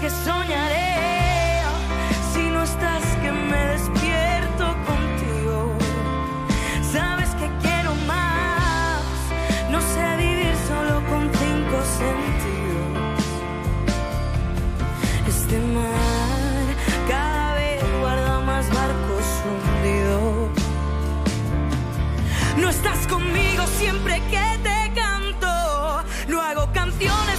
que soñaré, si no estás que me despierto contigo. Sabes que quiero más, no sé vivir solo con cinco sentidos. Este mar cada vez guarda más barcos hundidos. No estás conmigo siempre que te canto, no hago canciones.